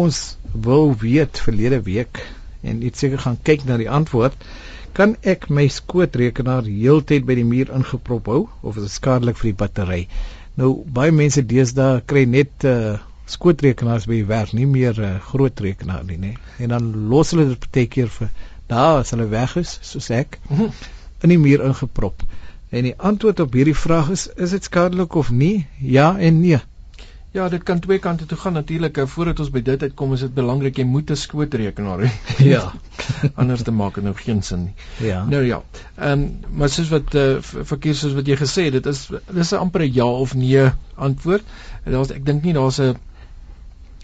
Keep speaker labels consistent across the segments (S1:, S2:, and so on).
S1: ons wil weet verlede week en iets seker gaan kyk na die antwoord kan ek my skootrekenaar heeltyd by die muur ingeprop hou of is dit skadelik vir die battery? Nou baie mense deesdae kry net uh, skootrekenaars by die werk nie meer 'n uh, groot rekenaar nie nê en dan los hulle dit baie keer vir daar as hulle weg is soos ek mhm. in die muur ingeprop. En die antwoord op hierdie vraag is is dit skadelik of nie? Ja en nee
S2: Ja, dit kan twee kante toe gaan natuurlik. Eh, voordat ons by dit uitkom, is dit belangrik jy moet 'n skootrekenaar hê.
S1: Ja.
S2: Anders te maak dit nou geen sin nie.
S1: Ja.
S2: Nou ja. Ehm um, maar soos wat eh uh, verkeer soos wat jy gesê het, dit is dis 'n amper 'n ja of nee antwoord. Daar's ek dink nie daar's 'n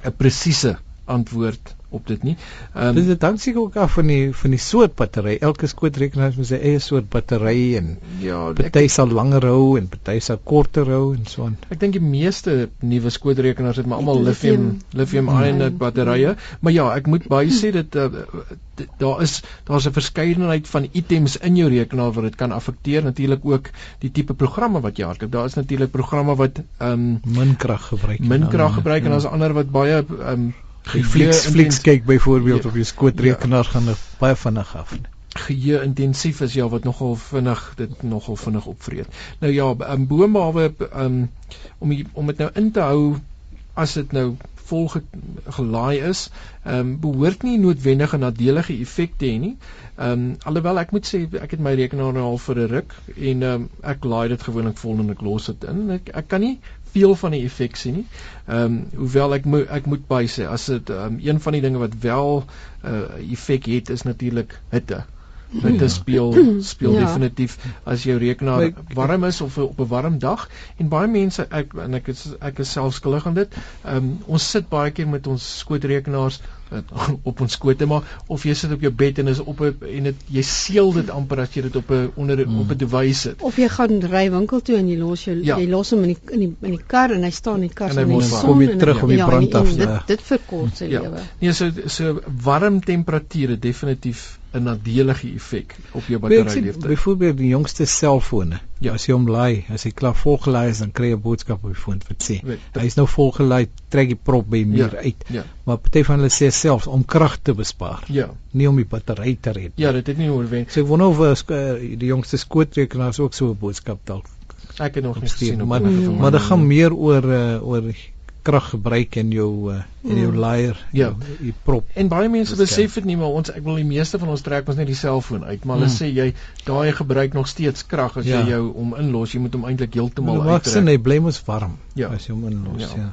S2: 'n presiese antwoord op dit nie.
S1: Ehm um, dit hang seker ook af van die van die soort battery. Elke skootrekenaar het sy eie soort battery en ja, party sal langer hou en party sal korter hou en so aan.
S2: Ek dink die meeste nuwe skootrekenaars het maar almal lithium lithium ion mm. batterye, maar ja, ek moet baie sê dit uh, daar is daar's 'n verskeidenheid van items in jou rekenaar wat dit kan affekteer natuurlik ook die tipe programme wat jy hardloop. Daar is natuurlik programme wat ehm um,
S1: min krag gebruik.
S2: Min krag gebruik en ja. daar's ander wat baie ehm um,
S1: Flix Flix kyk byvoorbeeld ja, op jou skootrekenaar ja. gaan baie vinnig af.
S2: Geheue intensief is ja wat nogal vinnig dit nogal vinnig opvreet. Nou ja, um, boomhawe um, om die, om dit nou in te hou as dit nou vol ge, gelaai is, ehm um, behoort nie noodwendig 'n nadelige effek te hê nie. Ehm um, alhoewel ek moet sê ek het my rekenaar nou al vir 'n ruk en ehm um, ek laai dit gewoonlik vol en ek los dit in. Ek ek kan nie veel van die effek sien nie. Ehm um, hoewel ek mo ek moet by sê as dit um, een van die dinge wat wel 'n uh, effek het is natuurlik hitte. Dit ja. speel speel ja. definitief as jou rekenaar warm is of op 'n warm dag en baie mense ek en ek is ek is self skuldig aan dit. Ehm um, ons sit baie keer met ons skootrekenaars op ons skote maar of jy sit op jou bed en is op 'n en dit jy seël dit amper as jy dit op 'n onder mm. op 'n device sit.
S3: Of jy gaan ry winkel toe en jy los jou ja. jy los hom in die in die in die kar en hy staan in die kar
S1: en hy kom weer terug om die ja, brand af.
S3: Ja, dit dit verkort sy ja. lewe.
S2: Nee, so so warm temperature definitief 'n nadelige effek op jou batteryleeftyd.
S1: Byvoorbeeld die jongste selfone. Ja, as jy hom laai, as hy klaar volgelaai is, dan kry jy 'n boodskap op die foon wat sê, hy is nou volgelaai, trek die prop by meer ja, uit. Ja. Maar party van hulle sê selfs om krag te bespaar.
S2: Ja.
S1: Nie om die battery te red.
S2: Ja, dit het nie oorwen.
S1: So ek wonder of uh, die jongste skootrekenaars ook so 'n boodskap dalk
S2: ek het nog nie gesien
S1: maar maar dit gaan meer oor uh, oor krag gebruik in jou uh, in jou mm. laaier
S2: ja
S1: die prop
S2: en baie mense besef dit nie maar ons ek wil die meeste van ons trek ons net die selfoon uit maar hulle mm. sê jy daai gebruik nog steeds krag as ja. jy jou om inlos jy moet hom eintlik heeltemal
S1: uittrek maak sin hy bly mos warm ja. as jy hom inlos ja. ja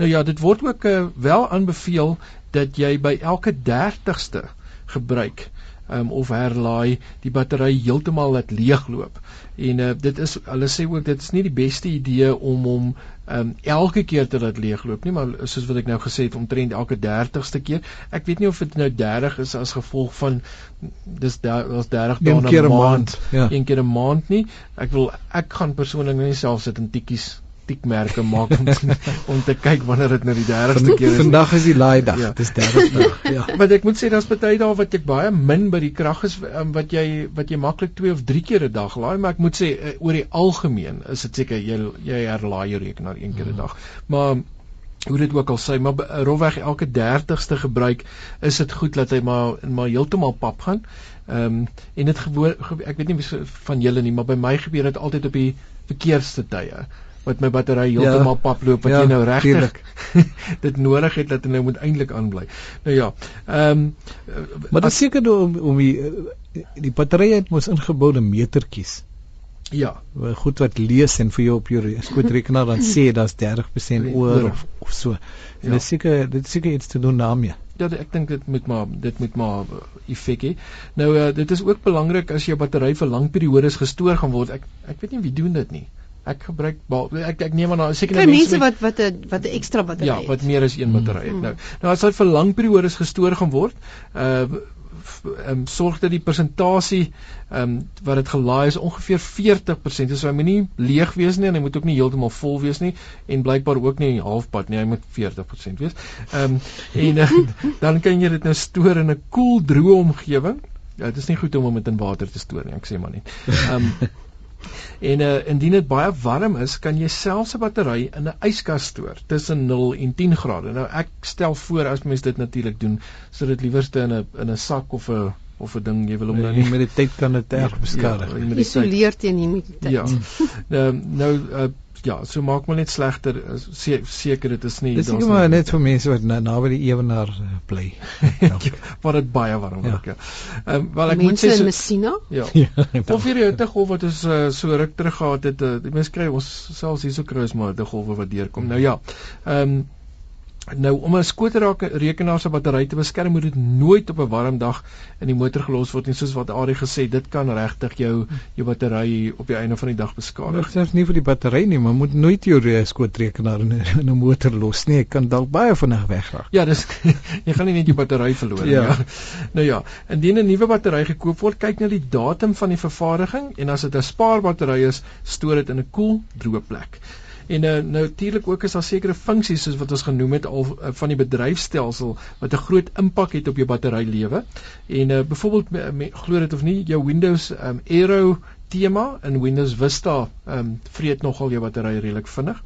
S2: nou ja dit word ook uh, wel aanbeveel dat jy by elke 30ste gebruik um, of herlaai die battery heeltemal laat leegloop en uh, dit is hulle sê ook dit is nie die beste idee om hom um, elke keer te laat leegloop nie, maar soos wat ek nou gesê het omtrent elke 30ste keer. Ek weet nie of dit nou 30 is as gevolg van dis daar was 30 dae 'n maand, maand ja. een keer 'n maand nie. Ek wil ek gaan persoonlik nie self sit en tikkies tikmerke maak om, om te kyk wanneer dit nou die 30ste keer
S1: is. Vandag is die laai dag. Ja. Dis 30 dag.
S2: ja. Maar ek moet sê daar's baie dae wat ek baie min by die krag is um, wat jy wat jy maklik 2 of 3 keer 'n dag laai, maar ek moet sê uh, oor die algemeen is dit seker jy jy herlaai jou rekenaar een keer 'n dag. Maar hoe dit ook al sê, maar rofweg elke 30ste gebruik is dit goed dat hy maar maar heeltemal pap gaan. Ehm um, en dit gewoon ek weet nie van julle nie, maar by my gebeur dit altyd op die verkeerste tye wat my battery heeltemal ja, pap loop wat ja, jy nou regtig dit nodig het dat hy nou moet eintlik aanbly. Nou ja. Ehm
S1: um, maar dit seker om om die die battery het mos ingeboude metertjies.
S2: Ja,
S1: goed wat lees en vir jou op jou skootrekenaar dan sê daar's 30% oor of, of so. En ja. dit seker dit seker iets te doen daarmee.
S2: Ja, ek dink dit moet maar dit moet maar effek hê. Nou uh, dit is ook belangrik as jou battery vir lang periodes gestoor gaan word. Ek ek weet nie wie doen dit nie. Ek gebruik ek ek neem aan seker
S3: net mense wat wat 'n wat 'n ekstra battery
S2: ja, het. Ja, wat meer as een battery het. Mm. Nou, nou as dit vir lang periodes gestoor gaan word, uh um, sorg dat die persentasie um wat dit gelaai is ongeveer 40%. So hy moet nie leeg wees nie en hy moet ook nie heeltemal vol wees nie en blykbaar ook nie halfpad nie. Hy moet 40% wees. Um en uh, dan kan jy dit nou stoor in 'n koel, cool, droë omgewing. Ja, dit is nie goed om hom met in water te stoor nie, ek sê maar net. Um En uh indien dit baie warm is, kan jy selfs 'n battery in 'n yskas stoor tussen 0 en 10 grade. Nou ek stel voor as mens dit natuurlik doen, sodat liewerste in 'n in 'n sak of 'n of 'n ding jy wil hom
S1: nee, nou nie met die tyd kan dit erg beskadig.
S3: Ja, ja, Isoleer teen humiditeit.
S2: Ja. nou nou uh ja, so maak maar net slegter seker dit is nie
S1: Dis nie maar net vir mense wat naby na die ewenaar eh, bly.
S2: Ja. Waar dit baie warm word. Ja. Ehm um, wel ek
S3: mense
S2: moet sê
S3: so, Messina?
S2: Ja. ja of hierdie hittegolf wat ons uh, so ruk terug gehad het, uh, die mense kry ons selfs hierso kry ons maar hittegolwe wat deurkom. Nou ja. Ehm um, Nou om 'n skootrekenaar se battery te beskerm moet dit nooit op 'n warm dag in die motor gelos word nie soos wat Ari gesê dit kan regtig jou jou battery op die einde van die dag beskadig.
S1: Dit is nie vir die battery nie, maar moet nooit jou skootrekenaar in 'n motor los nie. Dit kan dalk baie vinnig wegraak.
S2: Ja, dis jy gaan nie net jou battery verloor nie. Ja. ja. Nou ja, indien 'n nuwe battery gekoop word, kyk na die datum van die vervaardiging en as dit 'n spaarbattery is, stoor dit in 'n koel, cool, droë plek. En uh, natuurlik ook is daar sekere funksies soos wat ons genoem het al uh, van die bedryfstelsel wat 'n groot impak het op jou batterylewe. En uh, byvoorbeeld glo dit of nie, jou Windows um, Aero tema in Windows Vista um, vreet nogal jou battery redelik vinnig.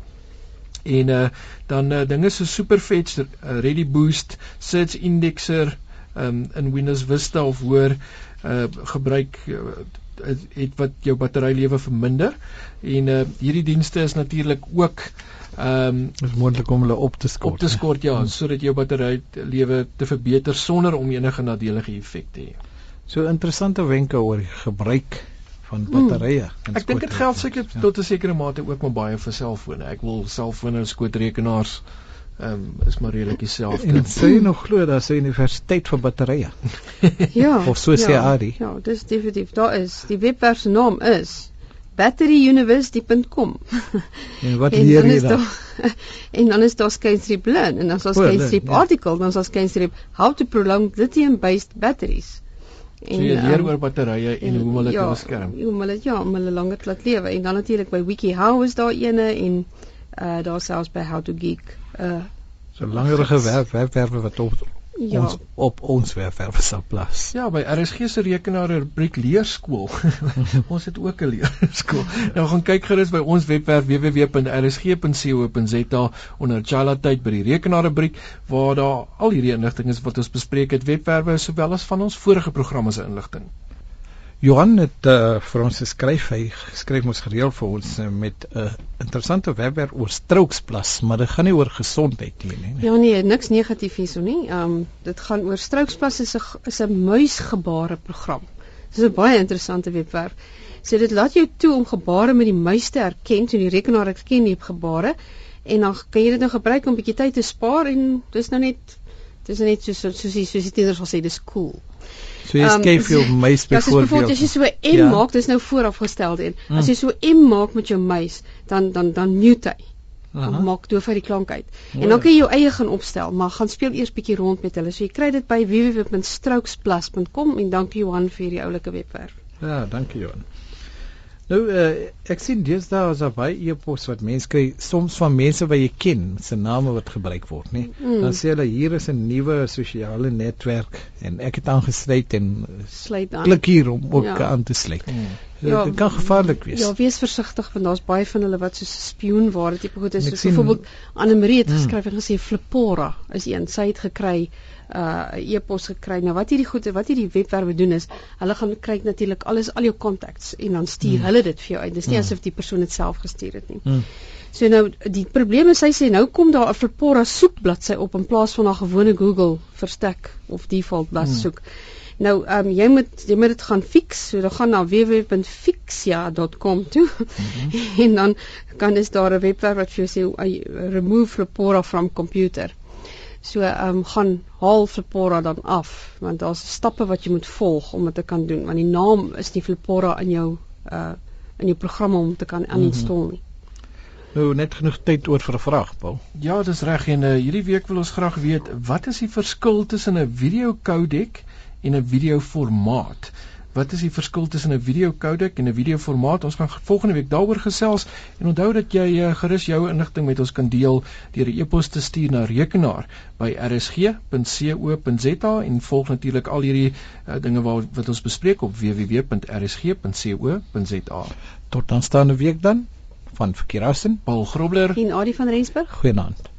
S2: En uh, dan uh, dinge so Superfetch, uh, Ready Boost, Search Indexer um, in Windows Vista of hoor uh, gebruik uh, het wat jou batterylewe verminder en uh, hierdie dienste is natuurlik ook ehm um,
S1: is moontlik om hulle op te skort
S2: op te skort ja hmm. sodat jou batterylewe te verbeter sonder om enige nadelige effek te hê.
S1: So interessante wenke oor gebruik van hmm. batterye.
S2: Hmm. Ek dink dit geld seker ja. tot 'n sekere mate ook maar baie vir selfone. Ek wil selfone en skootrekenaars ehm um, is maar redelik dieselfde.
S1: En sê jy nog glo daar's 'n universiteit vir batterye?
S3: ja.
S1: Of so sê
S3: ja,
S1: Ari.
S3: Ja, dis definitief. Daar is die webwerf se naam is batteryuniversity.com.
S1: en wat leer jy daar?
S3: en dan is daar skynstreep learn en dan is daar skynstreep ja. article, dan is daar skynstreep how to prolong lithium based batteries.
S2: En so jy leer um, oor batterye en, en hoe hulle ja, te beskerm.
S3: Hoe hulle ja, om hulle langer laat lewe en dan natuurlik by WikiHow is daar ene en uh daar selfs by How to Geek uh
S1: so langerige werk webwerwe wat op ja. ons op ons webwerwe sal plas.
S2: Ja, by RSG se rekenaar rubriek leerskool. ons het ook 'n leerskool. nou gaan kyk gerus by ons webwerf www.rsg.co.za onder Chala tyd by die rekenaar rubriek waar daar al hierdie inligting is wat ons bespreek het webwerwe sowel as van ons vorige programme se inligting.
S1: Johan het uh, vir ons geskryf, hy skryf ons gereeld vir ons uh, met 'n uh, interessante webwerf oor Strouksplas, maar dit gaan nie oor gesondheid nie,
S3: nie. Ja nee, niks negatief hierso nie. Ehm um, dit gaan oor Strouksplas is 'n is 'n muisgebare program. Dit is 'n baie interessante webwerf. So dit laat jou toe om gebare met die muis te herken, so die rekenaar herken die gebare en dan kan jy dit nou gebruik om 'n bietjie tyd te spaar en dis nou net dis net soos soos die, soos die tieners wil sê dis cool.
S1: So jy skryf jou um, muis byvoorbeeld.
S3: Ja, as jy so 'n M ja. maak, dis nou voorafgestel dit. Mm. As jy so 'n M maak met jou muis, dan dan dan mute hy. Dan maak doof hy die klank uit. Oh, en dan kan jy jou eie gaan opstel, maar gaan speel eers bietjie rond met hulle. So jy kry dit by www.strokesplus.com en dankie Johan vir die oulike webwerf.
S1: Ja, dankie Johan. Nou uh, ek sien dis daar as by e-pos wat mense kry soms van mense wat jy ken se name wat gebruik word nê. Mm. Dan sê hulle hier is 'n nuwe sosiale netwerk en ek het aangesluit en
S3: sluit aan.
S1: Klik hier om ook ja. aan te sluit. Mm. Ja, dit kan gevaarlik wees.
S3: Ja, wees versigtig want daar's baie van hulle wat so 'n spioen ware tipe goed is. So, byvoorbeeld Anne Marie het mm. geskryf en gesê Flipora is een. Sy het gekry uh e-pos gekry. Nou wat hierdie goede, wat hierdie webwerwe doen is, hulle gaan kyk natuurlik alles al jou contacts en dan stuur mm. hulle dit vir jou uit. Dis nie mm. asof die persoon dit self gestuur het nie. Mm. So nou die probleem is hy sê nou kom daar 'n Flipora soekbladsy op in plaas van 'n gewone Google verstek of default blad mm. soek. Nou ehm um, jy moet jy moet dit gaan fix. So dan gaan na www.fixia.com toe. Mm -hmm. en dan kan is daar 'n webwerf wat vir jou sê remove Flipora from computer. So ehm um, gaan haal Flipora dan af want daar's stappe wat jy moet volg om dit te kan doen want die naam is nie Flipora in jou uh in jou program om te kan uninstall mhm. nie.
S1: Nou net genoeg tyd oor vir 'n vraag, Paul.
S2: Ja, dis reg en uh, hierdie week wil ons graag weet wat is die verskil tussen 'n video codec en 'n video formaat? wat is die verskil tussen 'n video codec en 'n video formaat? Ons gaan volgende week daaroor gesels en onthou dat jy uh, gerus jou inligting met ons kan deel deur 'n e-pos te stuur na rekenaar by rsg.co.za en volg natuurlik al hierdie uh, dinge wat wat ons bespreek op www.rsg.co.za.
S1: Tot aanstaande week dan van Verkeerausen,
S2: Paul Grobler
S3: en Adie van Rensburg.
S1: Goeienaand.